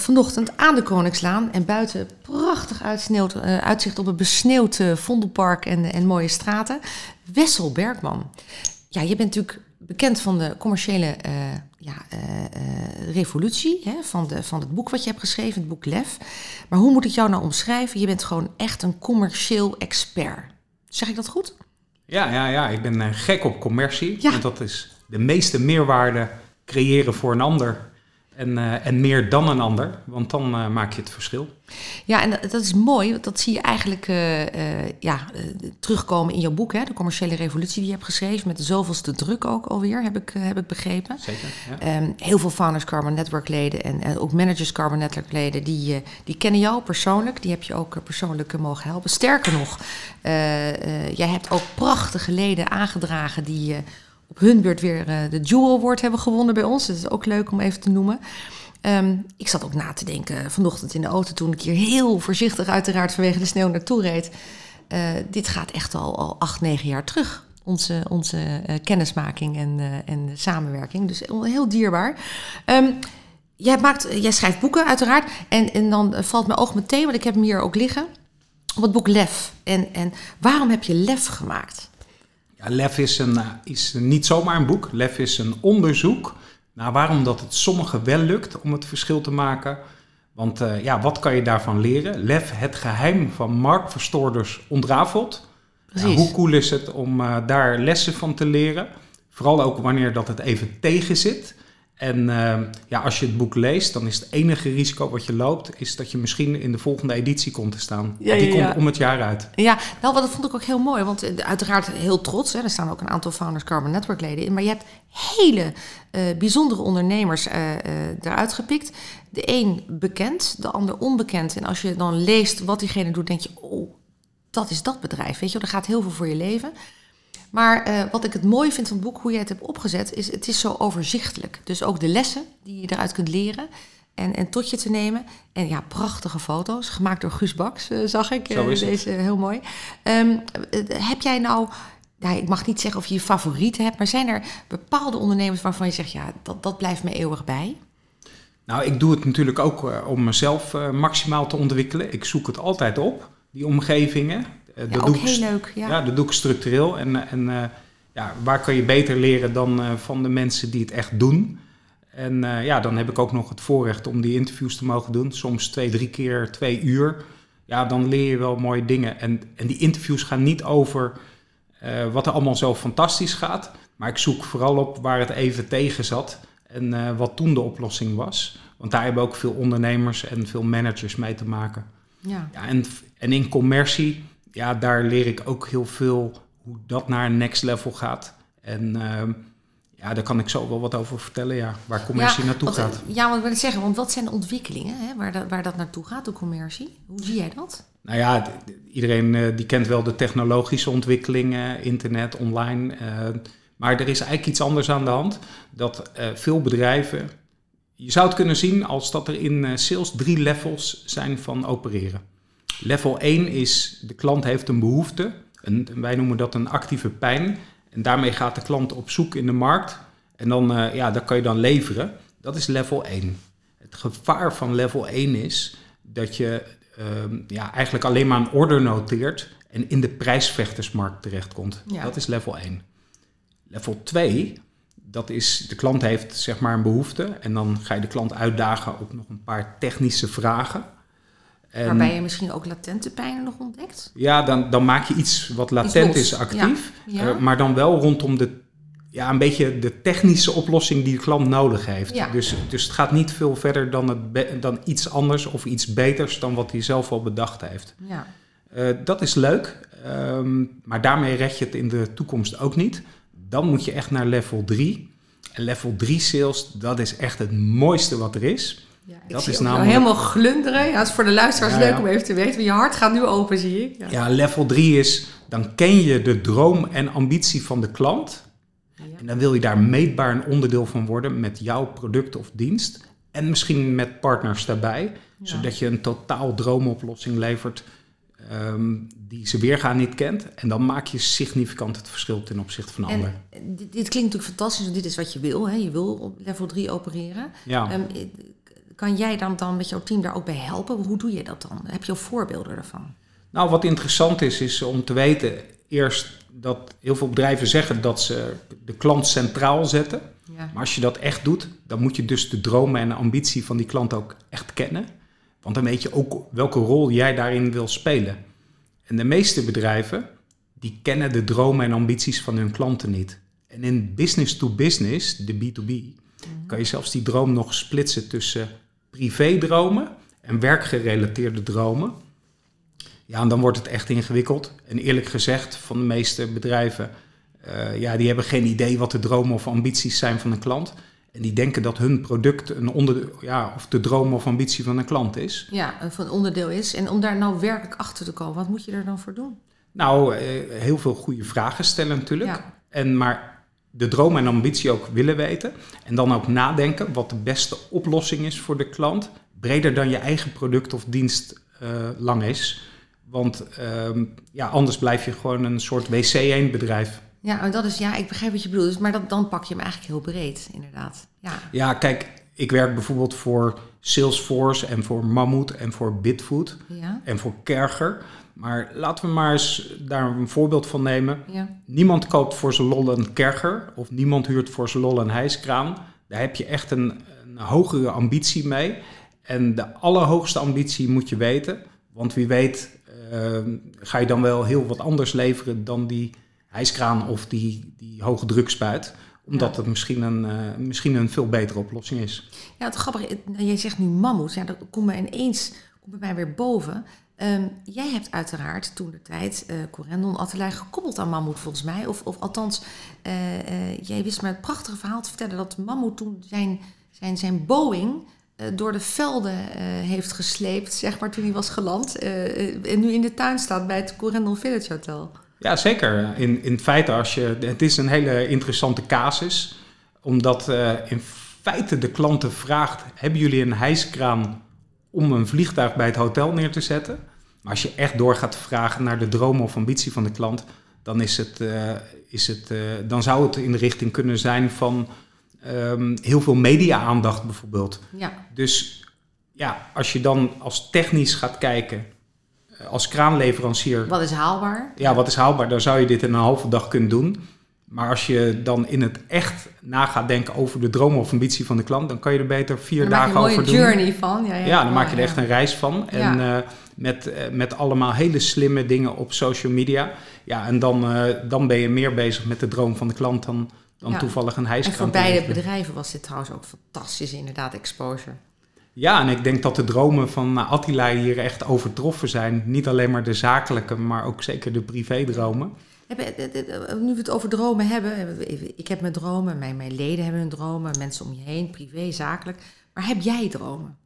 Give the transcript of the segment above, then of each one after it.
Vanochtend aan de Koningslaan en buiten prachtig uitsneeuwd, eh, uitzicht op een besneeuwd eh, Vondelpark en, en mooie straten. Wessel Bergman. Ja, je bent natuurlijk bekend van de commerciële eh, ja, eh, eh, revolutie, hè, van, de, van het boek wat je hebt geschreven, het boek Lef. Maar hoe moet ik jou nou omschrijven? Je bent gewoon echt een commercieel expert. Zeg ik dat goed? Ja, ja, ja. ik ben eh, gek op commercie. Ja. Want dat is de meeste meerwaarde creëren voor een ander. En, eh, en meer dan een ander. Want dan eh, maak je het verschil. Ja, en dat, dat is mooi, want dat zie je eigenlijk eh, ja, terugkomen in jouw boek, hè, de commerciële revolutie die je hebt geschreven, met zoveelste druk ook alweer, heb ik, heb ik begrepen. Zeker. Ja. Ehm, heel veel Founders Carbon Network leden en ook Managers Carbon Network leden, die, die kennen jou persoonlijk. Die heb je ook persoonlijk mogen helpen. Sterker nog, jij hebt ook prachtige leden aangedragen die op hun beurt weer eh, de Jewel Award hebben gewonnen bij ons. Dat is ook leuk om even te noemen. Ehm, ik zat ook na te denken vanochtend in de auto toen ik hier heel voorzichtig uiteraard vanwege de sneeuw naartoe reed. Eh, dit gaat echt al, al acht, negen jaar terug. Onze, onze eh, kennismaking en, en samenwerking. Dus heel dierbaar. Ehm, jij, maakt, jij schrijft boeken uiteraard. En, en dan valt mijn oog meteen, want ik heb hem hier ook liggen. Op het boek Lef. En, en waarom heb je Lef gemaakt? Ja, Lef is, een, eh, is niet zomaar een boek. Lef is een onderzoek naar waarom dat het sommigen wel lukt om het verschil te maken. Want eh, ja, wat kan je daarvan leren? Lef, het geheim van marktverstoorders ontrafeld. Ja, hoe cool is het om eh, daar lessen van te leren? Vooral ook wanneer dat het even tegen zit. En eh, ja, als je het boek leest, dan is het enige risico wat je loopt, is dat je misschien in de volgende editie komt te staan. Ja, Die ja, komt om het jaar uit. Ja, nou, wat dat vond ik ook heel mooi. Want eh, uiteraard heel trots. Hè, er staan ook een aantal Founders Carbon Network leden in. Maar je hebt hele eh, bijzondere ondernemers eh, eruit gepikt. De een bekend, de ander onbekend. En als je dan leest wat diegene doet, denk je... oh, dat is dat bedrijf. Weet je, wel, er gaat heel veel voor je leven. Maar eh, wat ik het mooi vind van het boek, hoe jij het hebt opgezet, is het is zo overzichtelijk. Dus ook de lessen die je eruit kunt leren en, en tot je te nemen. En ja, prachtige foto's, gemaakt door Guus Baks, eh, zag ik. Zo eh, is deze heel mooi. Ehm, eh, heb jij nou, nou, ik mag niet zeggen of je je favorieten hebt, maar zijn er bepaalde ondernemers waarvan je zegt, ja, dat, dat blijft me eeuwig bij? Nou, ik doe het natuurlijk ook om mezelf maximaal te ontwikkelen. Ik zoek het altijd op, die omgevingen. Eh, Ja, dat ook doe ik heel leuk. Ja. Ja, dat doe ik structureel. En, en eh, ja, waar kan je beter leren dan eh, van de mensen die het echt doen? En eh, ja, dan heb ik ook nog het voorrecht om die interviews te mogen doen. Soms twee, drie keer twee uur. Ja, dan leer je wel mooie dingen. En, en die interviews gaan niet over eh, wat er allemaal zo fantastisch gaat. Maar ik zoek vooral op waar het even tegen zat. En eh, wat toen de oplossing was. Want daar hebben ook veel ondernemers en veel managers mee te maken. ja. Ja, en, en in commercie, ja, daar leer ik ook heel veel hoe dat naar een next level gaat. En ehm, ja, daar kan ik zo wel wat over vertellen, ja, waar commercie naartoe want, eh, gaat. Ja, want ik wil zeggen, want wat zijn de ontwikkelingen hè, waar, dat, waar dat naartoe gaat, de commercie? Hoe zie jij dat? Nou ja, iedereen eh, die kent wel de technologische ontwikkelingen, internet, online. eh, maar er is eigenlijk iets anders aan de hand. Dat veel bedrijven, je zou het kunnen zien als dat er in sales drie levels zijn van opereren. Level 1 is, de klant heeft een behoefte. Een, wij noemen dat een actieve pijn. En daarmee gaat de klant op zoek in de markt. En dan, eh, ja, dat kan je dan leveren. Dat is level 1. Het gevaar van level 1 is dat je ehm, ja, eigenlijk alleen maar een order noteert en in de prijsvechtersmarkt terechtkomt. Ja. Dat is level 1. Level 2, dat is de klant heeft zeg maar een behoefte en dan ga je de klant uitdagen op nog een paar technische vragen. En, Waarbij je misschien ook latente pijnen nog ontdekt? Ja, dan, dan maak je iets wat latent is actief, ja. Ja. eh, maar dan wel rondom de, ja, een beetje de technische oplossing die de klant nodig heeft. Ja. Dus, dus het gaat niet veel verder dan, het dan iets anders of iets beters dan wat hij zelf al bedacht heeft. Ja. Eh, dat is leuk, ehm, maar daarmee red je het in de toekomst ook niet. Dan moet je echt naar level 3. En level 3 sales, dat is echt het mooiste wat er is. Ja, ik Dat zie is namelijk- helemaal glunderen. Ja, is voor de luisteraars Ja, leuk om even te weten. Je hart gaat nu open, zie ik. Ja. Ja, level 3 is, dan ken je de droom en ambitie van de klant. En dan wil je daar meetbaar een onderdeel van worden met jouw product of dienst. En misschien met partners daarbij. Zodat je een totaal droomoplossing levert ehm, die ze weergaan niet kent. En dan maak je significant het verschil ten opzichte van anderen. En dit, dit klinkt natuurlijk fantastisch, want dit is wat je wil. Hè? Je wil op level 3 opereren. Ja. Ehm, kan jij dan, dan met jouw team daar ook bij helpen? Hoe doe je dat dan? Heb je ook voorbeelden daarvan? Nou, wat interessant is, is om te weten eerst dat heel veel bedrijven zeggen dat ze de klant centraal zetten. Ja. Maar als je dat echt doet, dan moet je dus de dromen en de ambitie van die klant ook echt kennen. Want dan weet je ook welke rol jij daarin wil spelen. En de meeste bedrijven, die kennen de dromen en ambities van hun klanten niet. En in business to business, de B2B, kan je zelfs die droom nog splitsen tussen privédromen en werkgerelateerde dromen. Ja, en dan wordt het echt ingewikkeld. En eerlijk gezegd, van de meeste bedrijven, uh, ja, die hebben geen idee wat de dromen of ambities zijn van een klant. En die denken dat hun product een onder, ja, of de droom of ambitie van een klant is. Ja, van een onderdeel is. En om daar nou werkelijk achter te komen, wat moet je er dan voor doen? Nou, uh, heel veel goede vragen stellen natuurlijk. Ja. En maar de droom en ambitie ook willen weten. En dan ook nadenken wat de beste oplossing is voor de klant. Breder dan je eigen product of dienst uh, lang is. Want um, ja, anders blijf je gewoon een soort WC1 bedrijf. Ja, maar dat is, ja, ik begrijp wat je bedoelt. Maar dat, dan pak je hem eigenlijk heel breed, inderdaad. Ja. ja, kijk, ik werk bijvoorbeeld voor Salesforce en voor Mammoet en voor Bitfood ja. en voor Kerger. Maar laten we maar eens daar een voorbeeld van nemen. Ja. Niemand koopt voor zijn lol een Kerger of niemand huurt voor zijn lol een hijskraan. Daar heb je echt een, een hogere ambitie mee. En de allerhoogste ambitie moet je weten. Want wie weet uh, ga je dan wel heel wat anders leveren dan die hijskraan of die, die hoge drukspuit. Omdat ja. het misschien een, uh, misschien een veel betere oplossing is. Ja, het grappige, jij zegt nu mammoet. Ja, dat komt me ineens komt bij mij weer boven. Um, jij hebt uiteraard toen de tijd uh, Corendon Atelier gekoppeld aan Mammoet volgens mij. Of, of althans, uh, jij wist me het prachtige verhaal te vertellen dat Mammoet toen zijn, zijn, zijn Boeing door de velden heeft gesleept, zeg maar, toen hij was geland. En nu in de tuin staat bij het Corendon Village Hotel. Ja, zeker. In, in feite, als je, het is een hele interessante casus. Omdat in feite de klanten vraagt, hebben jullie een hijskraan om een vliegtuig bij het hotel neer te zetten? Maar als je echt door gaat vragen naar de droom of ambitie van de klant, dan, is het, is het, dan zou het in de richting kunnen zijn van um, heel veel media-aandacht bijvoorbeeld. Ja. Dus ja, als je dan als technisch gaat kijken, als kraanleverancier. Wat is haalbaar? Ja, wat is haalbaar? Dan zou je dit in een halve dag kunnen doen. Maar als je dan in het echt na gaat denken over de droom of ambitie van de klant, dan kan je er beter vier dan dagen over doen. een journey van. Ja, ja, ja dan maak je er echt een reis van. En uh, met, uh, met allemaal hele slimme dingen op social media. Ja, en dan, uh, dan ben je meer bezig met de droom van de klant dan, dan Ja. toevallig een En hijskraan. voor beide bedrijven was dit trouwens ook fantastisch, inderdaad, exposure. Ja, en ik denk dat de dromen van uh, Attila hier echt overtroffen zijn. Niet alleen maar de zakelijke, maar ook zeker de privédromen. Eh, eh, eh, Nu we het over dromen hebben, ik heb mijn dromen, mijn, mijn leden hebben hun dromen, mensen om je heen, privé, zakelijk. Maar heb jij dromen?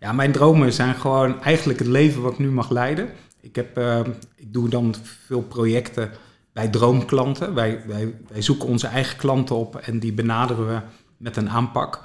Ja, mijn dromen zijn gewoon eigenlijk het leven wat ik nu mag leiden. Ik, heb, eh, ik doe dan veel projecten bij droomklanten. Wij, wij, wij zoeken onze eigen klanten op en die benaderen we met een aanpak.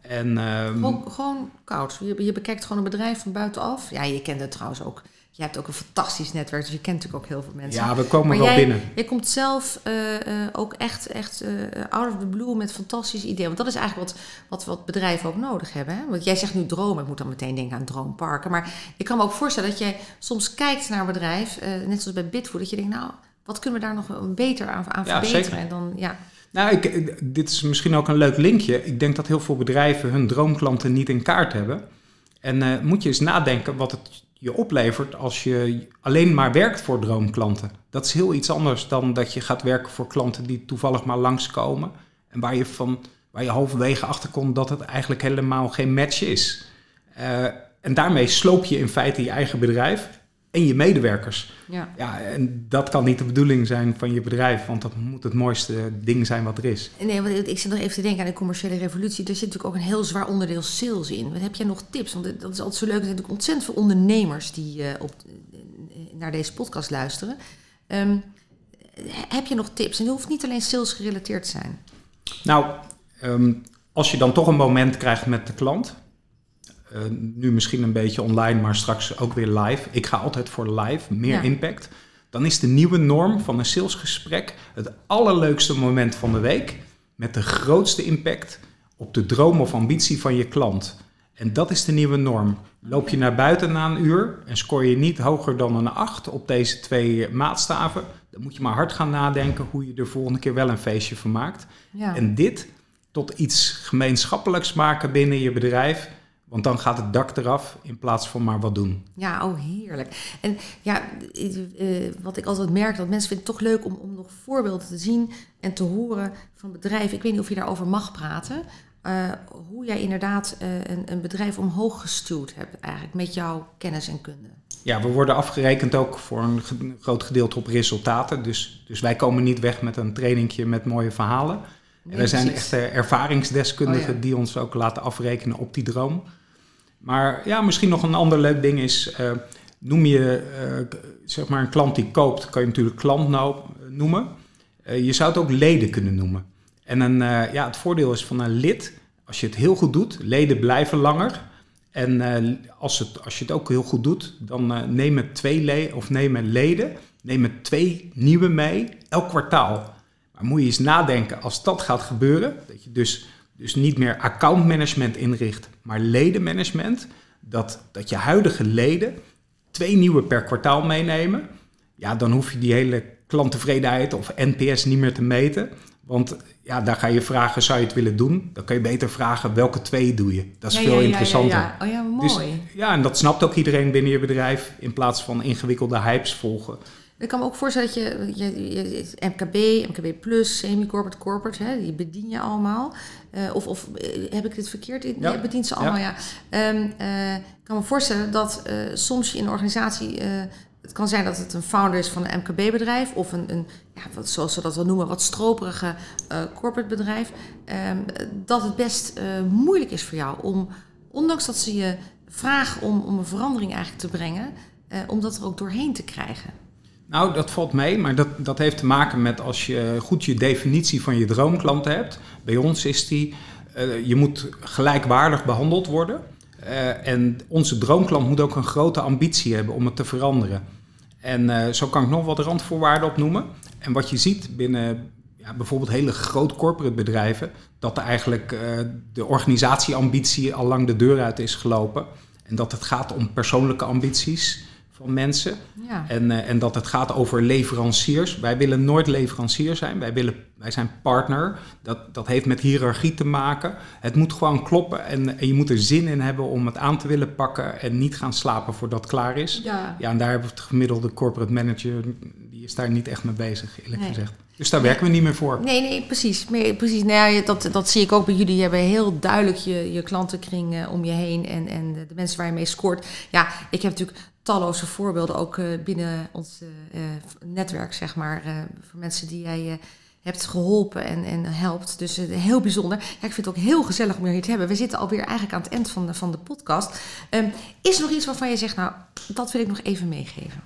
En, ehm, Gewoon, gewoon koud. Je, je bekijkt gewoon een bedrijf van buitenaf. Ja, je kent het trouwens ook. Je hebt ook een fantastisch netwerk, dus je kent natuurlijk ook heel veel mensen. ja, we komen maar wel jij, binnen. jij komt zelf eh, eh, ook echt, echt eh, out of the blue met fantastische ideeën. Want dat is eigenlijk wat, wat, wat bedrijven ook nodig hebben. Hè? Want jij zegt nu dromen. Ik moet dan meteen denken aan droomparken. Maar ik kan me ook voorstellen dat jij soms kijkt naar een bedrijf, eh, net zoals bij Bitfood, dat je denkt, nou, wat kunnen we daar nog beter aan, aan Ja, verbeteren? zeker. En dan, ja, Nou, ik, dit is misschien ook een leuk linkje. Ik denk dat heel veel bedrijven hun droomklanten niet in kaart hebben. En eh, moet je eens nadenken wat het je oplevert als je alleen maar werkt voor droomklanten. Dat is heel iets anders dan dat je gaat werken voor klanten die toevallig maar langskomen. En waar je, van, waar je halverwege achter komt dat het eigenlijk helemaal geen match is. Eh, en daarmee sloop je in feite je eigen bedrijf en je medewerkers. ja. Ja, en dat kan niet de bedoeling zijn van je bedrijf, want dat moet het mooiste ding zijn wat er is. Nee, want ik zit nog even te denken aan de commerciële revolutie. Er zit natuurlijk ook een heel zwaar onderdeel sales in. Wat heb jij nog tips? Want dat is altijd zo leuk. Er zijn natuurlijk ontzettend veel ondernemers die eh, op, eh, naar deze podcast luisteren. Ehm, heb je nog tips? En het hoeft niet alleen sales gerelateerd te zijn. Nou, ehm, als je dan toch een moment krijgt met de klant, uh, nu misschien een beetje online, maar straks ook weer live. Ik ga altijd voor live, meer Ja. impact. Dan is de nieuwe norm van een salesgesprek het allerleukste moment van de week met de grootste impact op de droom of ambitie van je klant. En dat is de nieuwe norm. Loop je naar buiten na een uur en scoor je niet hoger dan een 8 op deze twee maatstaven, dan moet je maar hard gaan nadenken hoe je er volgende keer wel een feestje van maakt. Ja. En dit tot iets gemeenschappelijks maken binnen je bedrijf. Want dan gaat het dak eraf in plaats van maar wat doen. Ja, oh heerlijk. En ja, eh, wat ik altijd merk, dat mensen vinden het toch leuk om, om nog voorbeelden te zien en te horen van bedrijven. Ik weet niet of je daarover mag praten. eh, hoe jij inderdaad eh, een, een bedrijf omhoog gestuurd hebt, eigenlijk met jouw kennis en kunde. Ja, we worden afgerekend ook voor een groot gedeelte op resultaten. Dus, dus wij komen niet weg met een trainingje met mooie verhalen. En er zijn precies. echte ervaringsdeskundigen Oh ja. die ons ook laten afrekenen op die droom. Maar ja, misschien nog een ander leuk ding is, eh, noem je eh, zeg maar een klant die koopt, kan je natuurlijk klant nou, eh, noemen. Je zou het ook leden kunnen noemen. En een, ja, het voordeel is van een lid, als je het heel goed doet, leden blijven langer. En als, het, als je het ook heel goed doet, dan het twee le of nemen leden, neem het twee nieuwe mee, elk kwartaal. Maar moet je eens nadenken, als dat gaat gebeuren, dat je dus, dus niet meer accountmanagement inricht, maar ledenmanagement, dat, dat je huidige leden twee nieuwe per kwartaal meenemen, ja, dan hoef je die hele klanttevredenheid of NPS niet meer te meten. Want ja, daar ga je vragen, zou je het willen doen? Dan kan je beter vragen, welke twee doe je? Dat is Ja, veel ja, interessanter. Ja, ja. Oh ja, mooi. Dus, ja, en dat snapt ook iedereen binnen je bedrijf, in plaats van ingewikkelde hypes volgen. Ik kan me ook voorstellen dat je, je, je MKB, MKB Plus, semi-corporate, corporate, hè, die bedien je allemaal. Eh, of of eh, heb ik dit verkeerd? Ja. Je bedient ze allemaal, ja. Ehm, eh, ik kan me voorstellen dat soms je in een organisatie... het kan zijn dat het een founder is van een MKB-bedrijf... of een, een ja, wat, zoals ze dat wel noemen, wat stroperige corporate bedrijf. ehm, dat het best moeilijk is voor jou om, ondanks dat ze je vragen om, om een verandering eigenlijk te brengen... om dat er ook doorheen te krijgen. Nou, dat valt mee, maar dat, dat heeft te maken met als je goed je definitie van je droomklant hebt. Bij ons is die, eh, je moet gelijkwaardig behandeld worden. Eh, en onze droomklant moet ook een grote ambitie hebben om het te veranderen. En eh, zo kan ik nog wat randvoorwaarden opnoemen. En wat je ziet binnen ja, bijvoorbeeld hele groot corporate bedrijven, dat er eigenlijk de organisatieambitie al lang de deur uit is gelopen. En dat het gaat om persoonlijke ambities van mensen. Ja. En, eh, en dat het gaat over leveranciers. Wij willen nooit leverancier zijn. Wij, willen, wij zijn partner. Dat, dat heeft met hiërarchie te maken. Het moet gewoon kloppen. En, en je moet er zin in hebben om het aan te willen pakken. En niet gaan slapen voordat het klaar is. Ja. Ja, en daar hebben we het gemiddelde corporate manager. Die is daar niet echt mee bezig, eerlijk Nee. gezegd. Dus daar werken we niet meer voor. Nee, nee, precies. Precies. Nou ja, dat, dat zie ik ook bij jullie. Je hebt heel duidelijk je, je klantenkring eh, om je heen en, en de mensen waar je mee scoort. Ja, ik heb natuurlijk talloze voorbeelden ook eh, binnen ons eh, eh, netwerk, zeg maar. voor mensen die jij hebt geholpen en, en helpt. Dus heel bijzonder. Ja, ik vind het ook heel gezellig om je hier te hebben. We zitten alweer eigenlijk aan het eind van de, van de podcast. Ehm, is er nog iets waarvan je zegt, nou, dat wil ik nog even meegeven?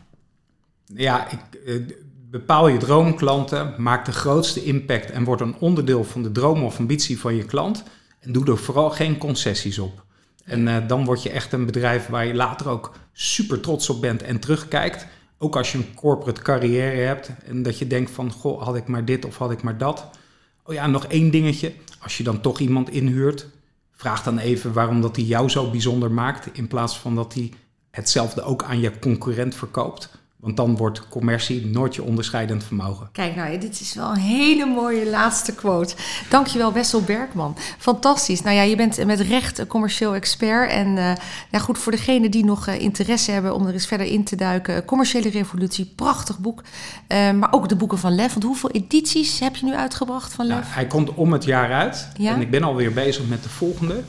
Ja, ik, bepaal je droomklanten, maak de grootste impact en word een onderdeel van de droom of ambitie van je klant. En doe er vooral geen concessies op. En eh, dan word je echt een bedrijf waar je later ook super trots op bent en terugkijkt. Ook als je een corporate carrière hebt en dat je denkt van, goh, had ik maar dit of had ik maar dat. Oh ja, nog één dingetje. Als je dan toch iemand inhuurt, vraag dan even waarom dat hij jou zo bijzonder maakt. In plaats van dat hij hetzelfde ook aan je concurrent verkoopt. Want dan wordt commercie nooit je onderscheidend vermogen. Kijk, nou, dit is wel een hele mooie laatste quote. Dankjewel, Wessel Bergman. Fantastisch. Nou ja, je bent met recht een commercieel expert. En eh, ja, goed, voor degenen die nog eh, interesse hebben om er eens verder in te duiken. Commerciële Revolutie, prachtig boek. Eh, maar ook de boeken van Lef. Want hoeveel edities heb je nu uitgebracht van Nou, Lef? hij komt om het jaar uit. Ja? En ik ben alweer bezig met de volgende.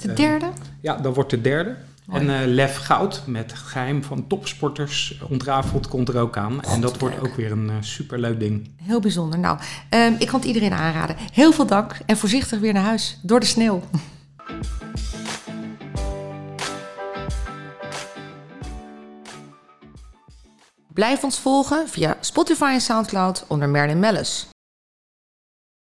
de derde? Ja, dat wordt de derde. Mooi. En eh, Lef Goud met geheim van topsporters ontrafeld komt er ook aan. en dat wordt ook weer een eh, superleuk ding. Heel bijzonder. Nou, ehm, ik kan het iedereen aanraden. Heel veel dank en voorzichtig weer naar huis. Door de sneeuw. Blijf ons volgen via Spotify en Soundcloud onder Merlin Mellis.